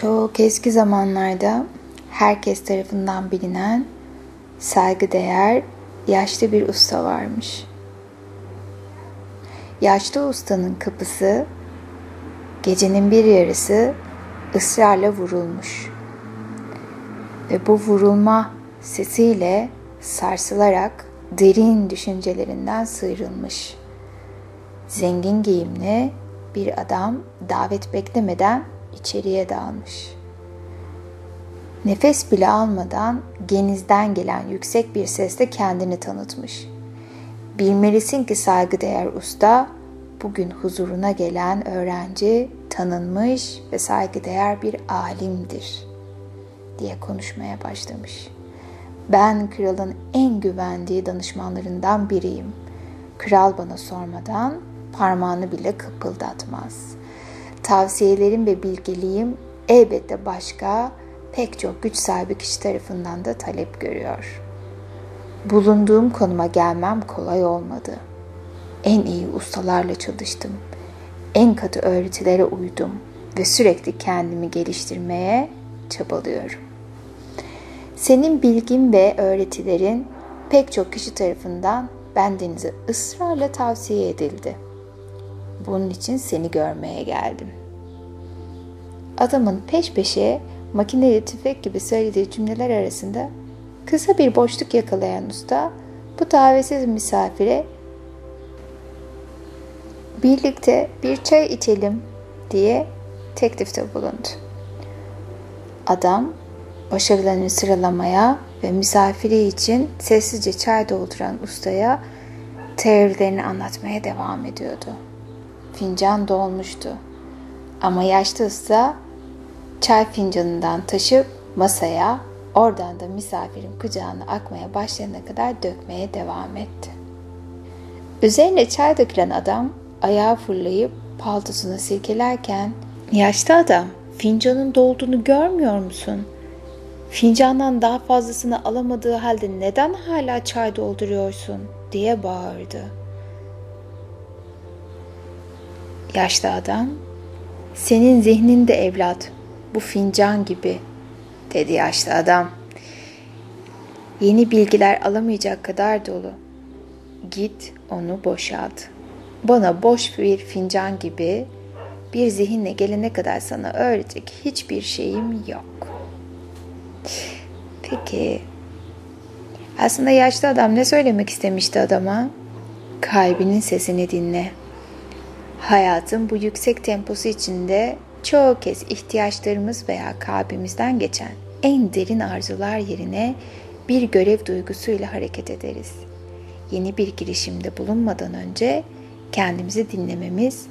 Çok eski zamanlarda herkes tarafından bilinen saygıdeğer yaşlı bir usta varmış. Yaşlı ustanın kapısı gecenin bir yarısı ısrarla vurulmuş. Ve bu vurulma sesiyle sarsılarak derin düşüncelerinden sıyrılmış. Zengin giyimli bir adam davet beklemeden içeriye dalmış. Nefes bile almadan genizden gelen yüksek bir sesle kendini tanıtmış. Bilmelisin ki saygıdeğer usta bugün huzuruna gelen öğrenci tanınmış ve saygıdeğer bir alimdir diye konuşmaya başlamış. Ben kralın en güvendiği danışmanlarından biriyim. Kral bana sormadan parmağını bile kıpıldatmaz. Tavsiyelerim ve bilgeliğim elbette başka pek çok güç sahibi kişi tarafından da talep görüyor. Bulunduğum konuma gelmem kolay olmadı. En iyi ustalarla çalıştım. En katı öğretilere uydum ve sürekli kendimi geliştirmeye çabalıyorum. Senin bilgin ve öğretilerin pek çok kişi tarafından bendenize ısrarla tavsiye edildi. Bunun için seni görmeye geldim. Adamın peş peşe makineli tüfek gibi söylediği cümleler arasında kısa bir boşluk yakalayan usta bu davetsiz misafire birlikte bir çay içelim diye teklifte bulundu. Adam başarılarını sıralamaya ve misafiri için sessizce çay dolduran ustaya teorilerini anlatmaya devam ediyordu. Fincan dolmuştu. Ama yaşlı usta çay fincanından taşıp masaya, oradan da misafirin kucağına akmaya başlayana kadar dökmeye devam etti. Üzerine çay dökülen adam ayağa fırlayıp paltosunu silkelerken yaşlı adam fincanın dolduğunu görmüyor musun? Fincandan daha fazlasını alamadığı halde neden hala çay dolduruyorsun diye bağırdı. Yaşlı adam, senin zihninde evlat, bu fincan gibi, dedi yaşlı adam. Yeni bilgiler alamayacak kadar dolu. Git onu boşalt. Bana boş bir fincan gibi bir zihinle gelene kadar sana öğretecek hiçbir şeyim yok. Peki, aslında yaşlı adam ne söylemek istemişti adama? Kalbinin sesini dinle. Hayatın bu yüksek temposu içinde çoğu kez ihtiyaçlarımız veya kalbimizden geçen en derin arzular yerine bir görev duygusuyla hareket ederiz. Yeni bir girişimde bulunmadan önce kendimizi dinlememiz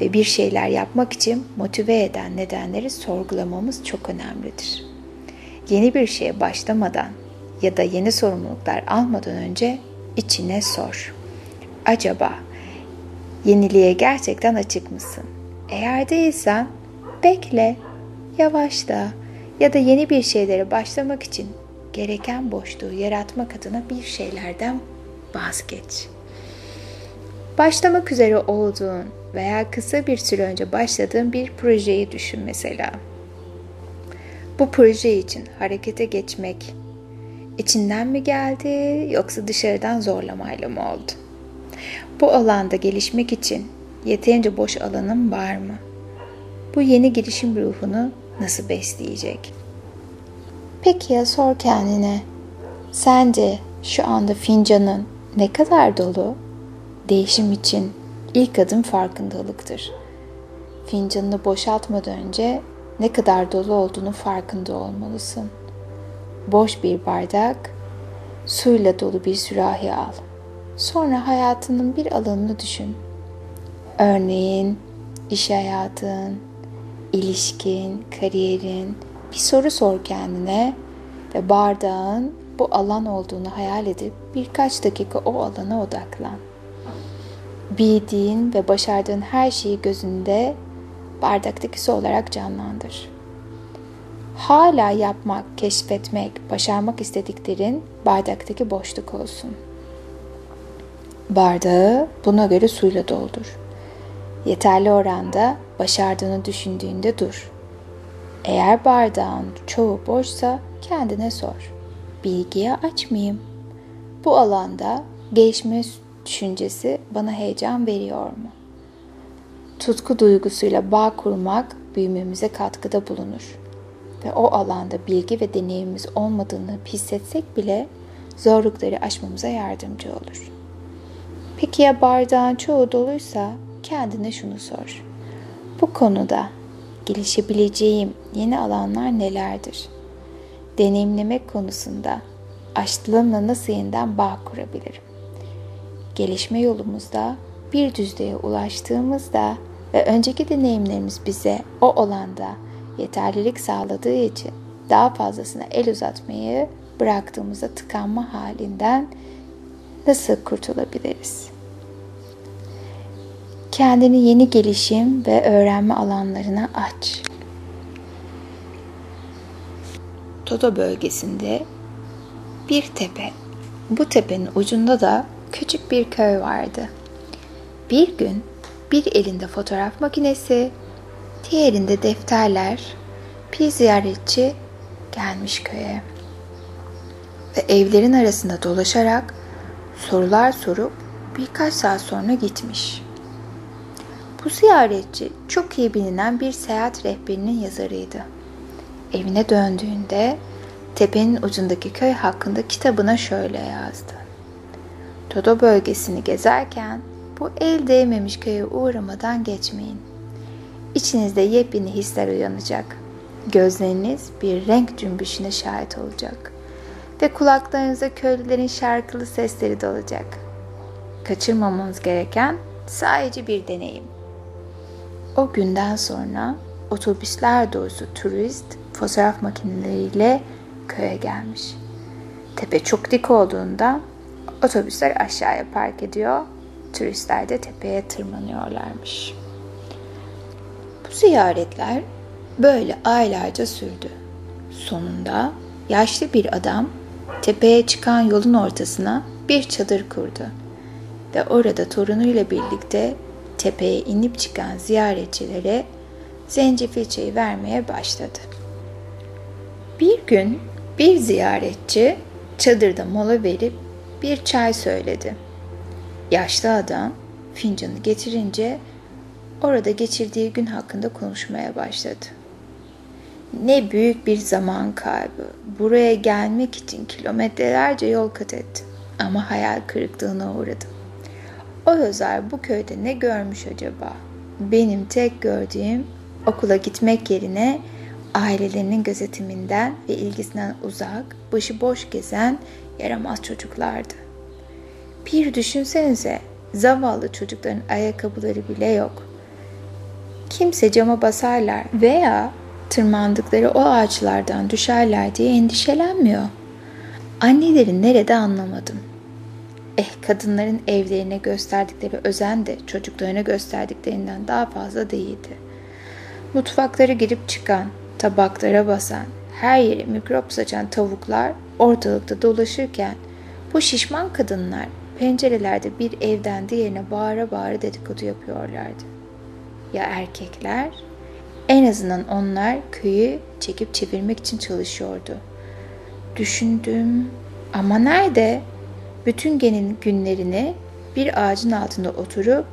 ve bir şeyler yapmak için motive eden nedenleri sorgulamamız çok önemlidir. Yeni bir şeye başlamadan ya da yeni sorumluluklar almadan önce içine sor. Acaba yeniliğe gerçekten açık mısın? Eğer değilsen bekle, yavaşla ya da yeni bir şeylere başlamak için gereken boşluğu yaratmak adına bir şeylerden vazgeç. Başlamak üzere olduğun veya kısa bir süre önce başladığın bir projeyi düşün mesela. Bu proje için harekete geçmek içinden mi geldi yoksa dışarıdan zorlamayla mı oldu? Bu alanda gelişmek için yeterince boş alanın var mı? Bu yeni girişim ruhunu nasıl besleyecek? Peki ya sor kendine. Sence şu anda fincanın ne kadar dolu? Değişim için ilk adım farkındalıktır. Fincanını boşaltmadan önce ne kadar dolu olduğunu farkında olmalısın. Boş bir bardak, suyla dolu bir sürahi al. Sonra hayatının bir alanını düşün. Örneğin iş hayatın, ilişkin, kariyerin bir soru sor kendine ve bardağın bu alan olduğunu hayal edip birkaç dakika o alana odaklan. Bildiğin ve başardığın her şeyi gözünde bardaktaki su olarak canlandır. Hala yapmak, keşfetmek, başarmak istediklerin bardaktaki boşluk olsun. Bardağı buna göre suyla doldur. Yeterli oranda başardığını düşündüğünde dur. Eğer bardağın çoğu boşsa kendine sor. Bilgiye aç mıyım? Bu alanda gelişme düşüncesi bana heyecan veriyor mu? Tutku duygusuyla bağ kurmak büyümemize katkıda bulunur. Ve o alanda bilgi ve deneyimimiz olmadığını hissetsek bile zorlukları aşmamıza yardımcı olur. Peki ya bardağın çoğu doluysa kendine şunu sor. Bu konuda gelişebileceğim yeni alanlar nelerdir? Deneyimlemek konusunda açlığımla nasıl yeniden bağ kurabilirim? Gelişme yolumuzda bir düzlüğe ulaştığımızda ve önceki deneyimlerimiz bize o olanda yeterlilik sağladığı için daha fazlasına el uzatmayı bıraktığımızda tıkanma halinden nasıl kurtulabiliriz? Kendini yeni gelişim ve öğrenme alanlarına aç. Toto bölgesinde bir tepe. Bu tepenin ucunda da küçük bir köy vardı. Bir gün bir elinde fotoğraf makinesi, diğerinde defterler, bir ziyaretçi gelmiş köye. Ve evlerin arasında dolaşarak sorular sorup birkaç saat sonra gitmiş. Bu ziyaretçi çok iyi bilinen bir seyahat rehberinin yazarıydı. Evine döndüğünde tepenin ucundaki köy hakkında kitabına şöyle yazdı. Todo bölgesini gezerken bu el değmemiş köye uğramadan geçmeyin. İçinizde yepyeni hisler uyanacak. Gözleriniz bir renk cümbüşüne şahit olacak. Ve kulaklarınıza köylülerin şarkılı sesleri dolacak. Kaçırmamanız gereken sadece bir deneyim. O günden sonra otobüsler dolusu turist fotoğraf makineleriyle köye gelmiş. Tepe çok dik olduğunda otobüsler aşağıya park ediyor, turistler de tepeye tırmanıyorlarmış. Bu ziyaretler böyle aylarca sürdü. Sonunda yaşlı bir adam tepeye çıkan yolun ortasına bir çadır kurdu ve orada torunuyla birlikte tepeye inip çıkan ziyaretçilere zencefil çayı vermeye başladı. Bir gün bir ziyaretçi çadırda mola verip bir çay söyledi. Yaşlı adam fincanı getirince orada geçirdiği gün hakkında konuşmaya başladı. Ne büyük bir zaman kaybı. Buraya gelmek için kilometrelerce yol kat ettim ama hayal kırıklığına uğradım. O yazar bu köyde ne görmüş acaba? Benim tek gördüğüm okula gitmek yerine ailelerinin gözetiminden ve ilgisinden uzak, başı boş gezen yaramaz çocuklardı. Bir düşünsenize, zavallı çocukların ayakkabıları bile yok. Kimse cama basarlar veya tırmandıkları o ağaçlardan düşerler diye endişelenmiyor. Anneleri nerede anlamadım. Eh kadınların evlerine gösterdikleri özen de çocuklarına gösterdiklerinden daha fazla değildi. Mutfaklara girip çıkan, tabaklara basan, her yere mikrop saçan tavuklar ortalıkta dolaşırken bu şişman kadınlar pencerelerde bir evden diğerine bağıra bağıra dedikodu yapıyorlardı. Ya erkekler? En azından onlar köyü çekip çevirmek için çalışıyordu. Düşündüm ama nerede? Bütün genin günlerini bir ağacın altında oturup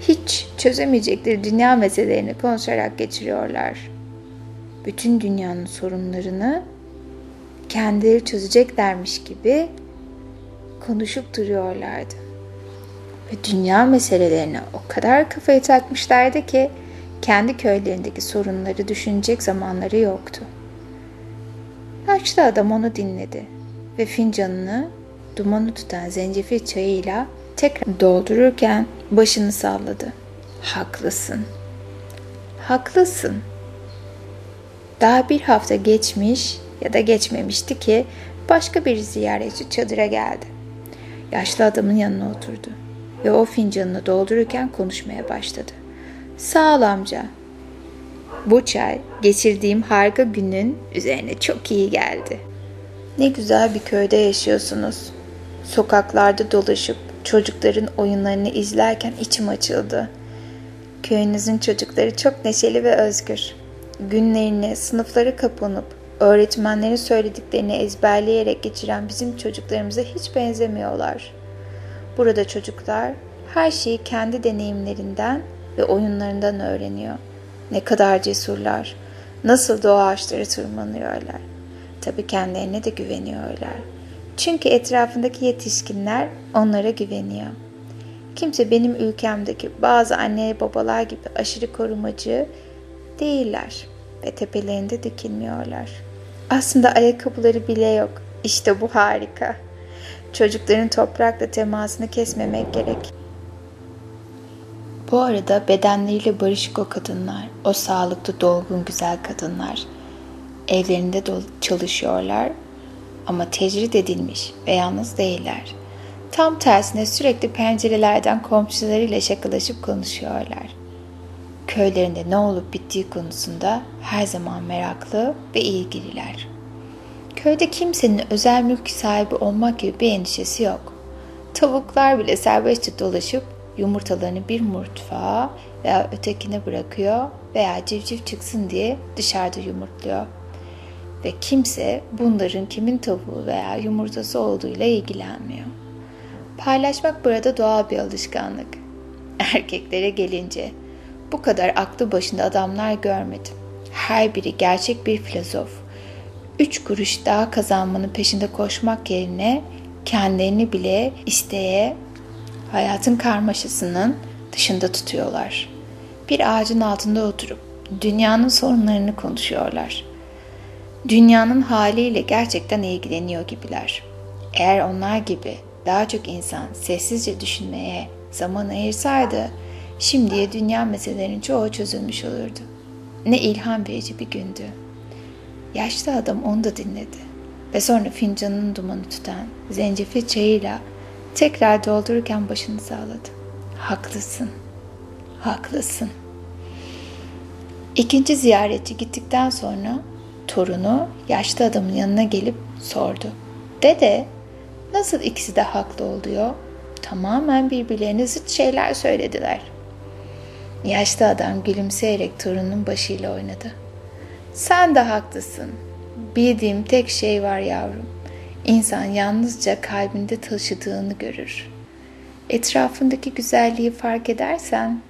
hiç çözemeyecekleri dünya meselelerini konuşarak geçiriyorlar. Bütün dünyanın sorunlarını kendileri çözeceklermiş gibi konuşup duruyorlardı. Ve dünya meselelerine o kadar kafayı takmışlardı ki kendi köylerindeki sorunları düşünecek zamanları yoktu. Yaşlı adam onu dinledi ve fincanını dumanı tutan zencefil çayıyla tekrar doldururken başını salladı. Haklısın. Haklısın. Daha bir hafta geçmiş ya da geçmemişti ki başka bir ziyaretçi çadıra geldi. Yaşlı adamın yanına oturdu ve o fincanını doldururken konuşmaya başladı. Sağ ol amca. Bu çay geçirdiğim harika günün üzerine çok iyi geldi. Ne güzel bir köyde yaşıyorsunuz. Sokaklarda dolaşıp çocukların oyunlarını izlerken içim açıldı. Köyünüzün çocukları çok neşeli ve özgür. günlerini sınıflara kapanıp öğretmenlerin söylediklerini ezberleyerek geçiren bizim çocuklarımıza hiç benzemiyorlar. Burada çocuklar her şeyi kendi deneyimlerinden ve oyunlarından öğreniyor. Ne kadar cesurlar, nasıl doğa ağaçları tırmanıyorlar. Tabii kendilerine de güveniyorlar. Çünkü etrafındaki yetişkinler onlara güveniyor. Kimse benim ülkemdeki bazı anne babalar gibi aşırı korumacı değiller ve tepelerinde dikilmiyorlar. Aslında ayakkabıları bile yok. İşte bu harika. Çocukların toprakla temasını kesmemek gerek. Bu arada bedenleriyle barışık o kadınlar, o sağlıklı, dolgun, güzel kadınlar. Evlerinde çalışıyorlar ama tecrit edilmiş ve yalnız değiller. Tam tersine sürekli pencerelerden komşularıyla şakalaşıp konuşuyorlar. Köylerinde ne olup bittiği konusunda her zaman meraklı ve ilgililer. Köyde kimsenin özel mülk sahibi olmak gibi bir endişesi yok. Tavuklar bile serbestçe dolaşıp yumurtalarını bir mutfağa veya ötekine bırakıyor veya civciv çıksın diye dışarıda yumurtluyor. Ve kimse bunların kimin tavuğu veya yumurtası olduğuyla ilgilenmiyor. Paylaşmak burada doğal bir alışkanlık. Erkeklere gelince bu kadar aklı başında adamlar görmedim. Her biri gerçek bir filozof. Üç kuruş daha kazanmanın peşinde koşmak yerine kendilerini bile isteye hayatın karmaşasının dışında tutuyorlar. Bir ağacın altında oturup dünyanın sorunlarını konuşuyorlar. Dünyanın haliyle gerçekten ilgileniyor gibiler. Eğer onlar gibi daha çok insan sessizce düşünmeye zaman ayırsaydı, şimdiye dünya meselelerinin çoğu çözülmüş olurdu. Ne ilham verici bir gündü. Yaşlı adam onu da dinledi ve sonra fincanın dumanı tutan zencefil çayıyla tekrar doldururken başını sağladı. Haklısın, haklısın. İkinci ziyaretçi gittikten sonra torunu yaşlı adamın yanına gelip sordu. Dede, nasıl ikisi de haklı oluyor? Tamamen birbirlerine zıt şeyler söylediler. Yaşlı adam gülümseyerek torunun başıyla oynadı. Sen de haklısın. Bildiğim tek şey var yavrum. İnsan yalnızca kalbinde taşıdığını görür. Etrafındaki güzelliği fark edersen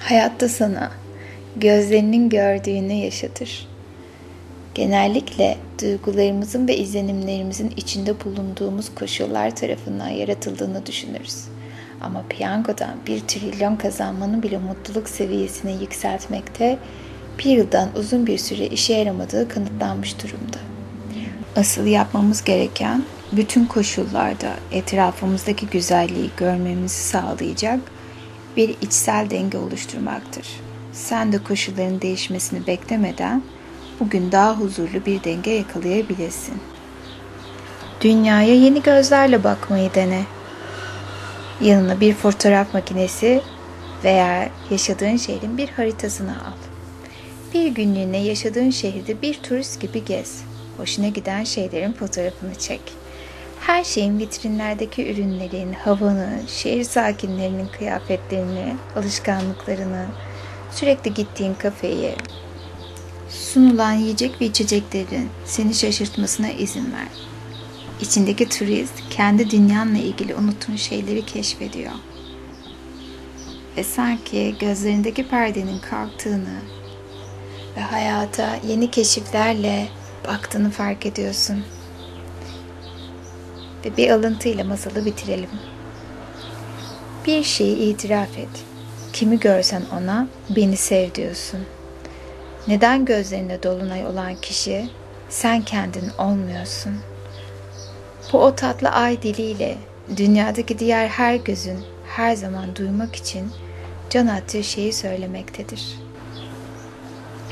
hayatta sana gözlerinin gördüğünü yaşatır. Genellikle duygularımızın ve izlenimlerimizin içinde bulunduğumuz koşullar tarafından yaratıldığını düşünürüz. Ama piyangodan bir trilyon kazanmanın bile mutluluk seviyesine yükseltmekte bir yıldan uzun bir süre işe yaramadığı kanıtlanmış durumda. Asıl yapmamız gereken bütün koşullarda etrafımızdaki güzelliği görmemizi sağlayacak bir içsel denge oluşturmaktır. Sen de koşulların değişmesini beklemeden bugün daha huzurlu bir denge yakalayabilirsin. Dünyaya yeni gözlerle bakmayı dene. Yanına bir fotoğraf makinesi veya yaşadığın şehrin bir haritasını al. Bir günlüğüne yaşadığın şehirde bir turist gibi gez. Hoşuna giden şeylerin fotoğrafını çek. Her şeyin vitrinlerdeki ürünlerin, havanın, şehir sakinlerinin kıyafetlerini, alışkanlıklarını, sürekli gittiğin kafeyi, sunulan yiyecek ve içeceklerin seni şaşırtmasına izin ver. İçindeki turist kendi dünyanla ilgili unuttuğun şeyleri keşfediyor. Ve sanki gözlerindeki perdenin kalktığını ve hayata yeni keşiflerle baktığını fark ediyorsun. Ve bir alıntıyla masalı bitirelim. Bir şeyi itiraf et. Kimi görsen ona beni sev diyorsun. Neden gözlerinde dolunay olan kişi sen kendin olmuyorsun? Bu o tatlı ay diliyle dünyadaki diğer her gözün her zaman duymak için can attığı şeyi söylemektedir.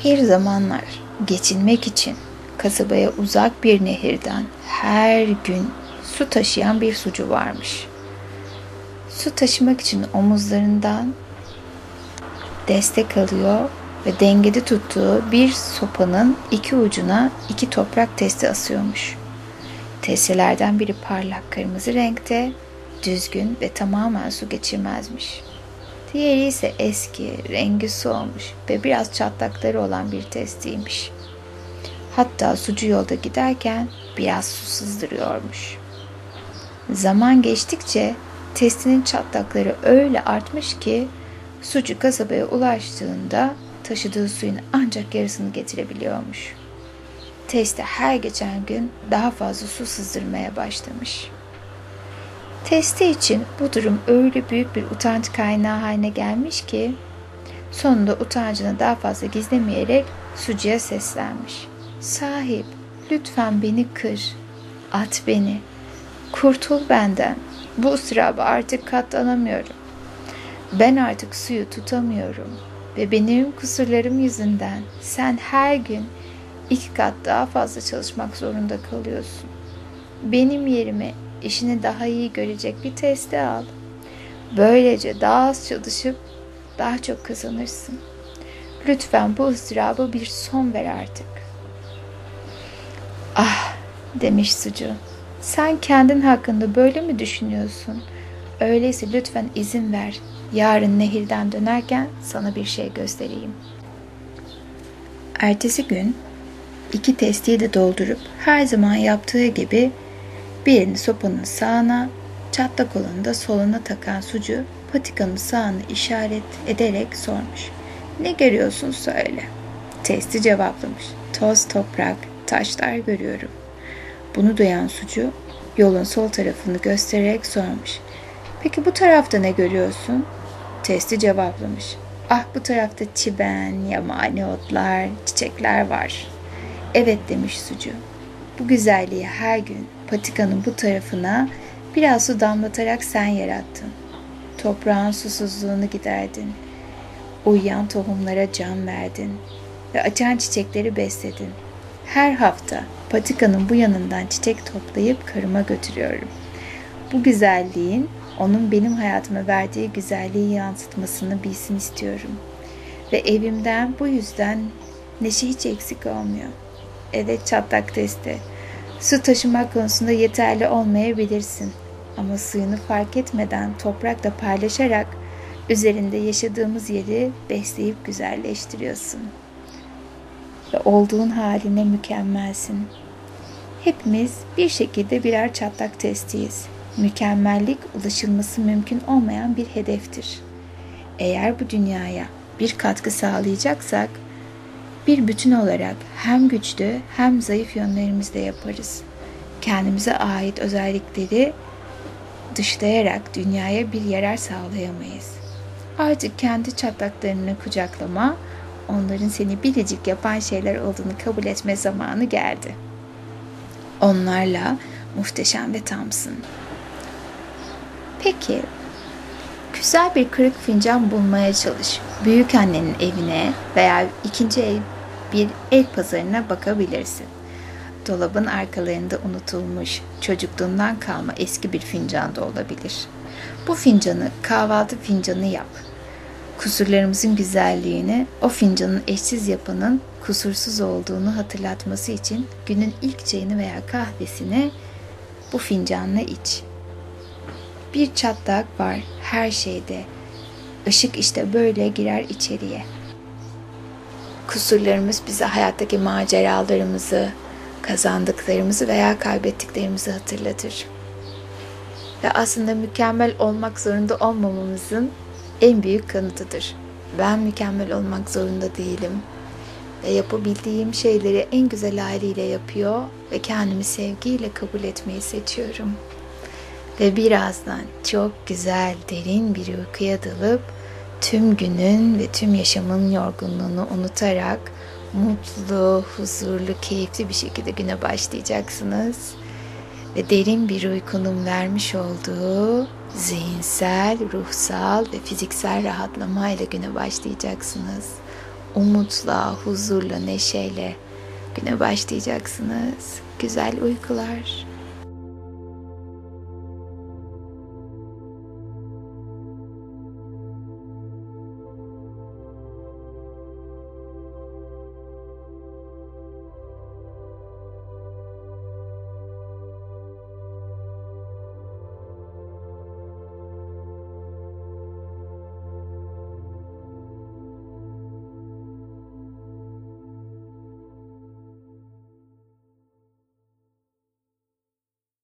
Bir zamanlar geçinmek için kasabaya uzak bir nehirden her gün su taşıyan bir sucu varmış. Su taşımak için omuzlarından destek alıyor ve dengede tuttuğu bir sopanın iki ucuna iki toprak testi asıyormuş. Testelerden biri parlak kırmızı renkte, düzgün ve tamamen su geçirmezmiş. Diğeri ise eski, rengi solmuş ve biraz çatlakları olan bir testiymiş. Hatta sucu yolda giderken biraz su sızdırıyormuş. Zaman geçtikçe testinin çatlakları öyle artmış ki sucu kasabaya ulaştığında taşıdığı suyun ancak yarısını getirebiliyormuş. Teste her geçen gün daha fazla su sızdırmaya başlamış. Testi için bu durum öyle büyük bir utanç kaynağı haline gelmiş ki sonunda utancını daha fazla gizlemeyerek sucuya seslenmiş. Sahip, lütfen beni kır, at beni, kurtul benden. Bu ıstıraba artık katlanamıyorum. Ben artık suyu tutamıyorum ve benim kusurlarım yüzünden sen her gün iki kat daha fazla çalışmak zorunda kalıyorsun. Benim yerime işini daha iyi görecek bir testi al. Böylece daha az çalışıp daha çok kazanırsın. Lütfen bu ızdıraba bir son ver artık. Ah demiş sucu. Sen kendin hakkında böyle mi düşünüyorsun? Öyleyse lütfen izin ver. Yarın nehirden dönerken sana bir şey göstereyim. Ertesi gün iki testiyi de doldurup her zaman yaptığı gibi birini sopanın sağına, çatlak olanı da soluna takan sucu patikanın sağını işaret ederek sormuş. Ne görüyorsun söyle. Testi cevaplamış. Toz, toprak, taşlar görüyorum. Bunu duyan sucu yolun sol tarafını göstererek sormuş. Peki bu tarafta ne görüyorsun? Testi cevaplamış. Ah bu tarafta çiben, yamani otlar, çiçekler var. Evet demiş sucu. Bu güzelliği her gün patikanın bu tarafına biraz su damlatarak sen yarattın. Toprağın susuzluğunu giderdin. Uyuyan tohumlara can verdin ve açan çiçekleri besledin. Her hafta patikanın bu yanından çiçek toplayıp karıma götürüyorum. Bu güzelliğin onun benim hayatıma verdiği güzelliği yansıtmasını bilsin istiyorum. Ve evimden bu yüzden neşe hiç eksik olmuyor. Evet çatlak testi. Su taşımak konusunda yeterli olmayabilirsin. Ama suyunu fark etmeden toprakla paylaşarak üzerinde yaşadığımız yeri besleyip güzelleştiriyorsun. Ve olduğun haline mükemmelsin. Hepimiz bir şekilde birer çatlak testiyiz. Mükemmellik ulaşılması mümkün olmayan bir hedeftir. Eğer bu dünyaya bir katkı sağlayacaksak bir bütün olarak hem güçlü hem zayıf yönlerimizde yaparız. Kendimize ait özellikleri dışlayarak dünyaya bir yarar sağlayamayız. Artık kendi çatlaklarını kucaklama, onların seni biricik yapan şeyler olduğunu kabul etme zamanı geldi. Onlarla muhteşem ve tamsın. Peki, güzel bir kırık fincan bulmaya çalış. Büyük annenin evine veya ikinci el bir el pazarına bakabilirsin. Dolabın arkalarında unutulmuş, çocukluğundan kalma eski bir fincan da olabilir. Bu fincanı kahvaltı fincanı yap. Kusurlarımızın güzelliğini o fincanın eşsiz yapanın kusursuz olduğunu hatırlatması için günün ilk çayını veya kahvesini bu fincanla iç. Bir çatlak var her şeyde. Işık işte böyle girer içeriye. Kusurlarımız bize hayattaki maceralarımızı, kazandıklarımızı veya kaybettiklerimizi hatırlatır. Ve aslında mükemmel olmak zorunda olmamamızın en büyük kanıtıdır. Ben mükemmel olmak zorunda değilim. Ve yapabildiğim şeyleri en güzel haliyle yapıyor ve kendimi sevgiyle kabul etmeyi seçiyorum. Ve birazdan çok güzel, derin bir uykuya dalıp tüm günün ve tüm yaşamın yorgunluğunu unutarak mutlu, huzurlu, keyifli bir şekilde güne başlayacaksınız. Ve derin bir uykunun vermiş olduğu zihinsel, ruhsal ve fiziksel rahatlamayla güne başlayacaksınız. Umutla, huzurla, neşeyle güne başlayacaksınız. Güzel uykular.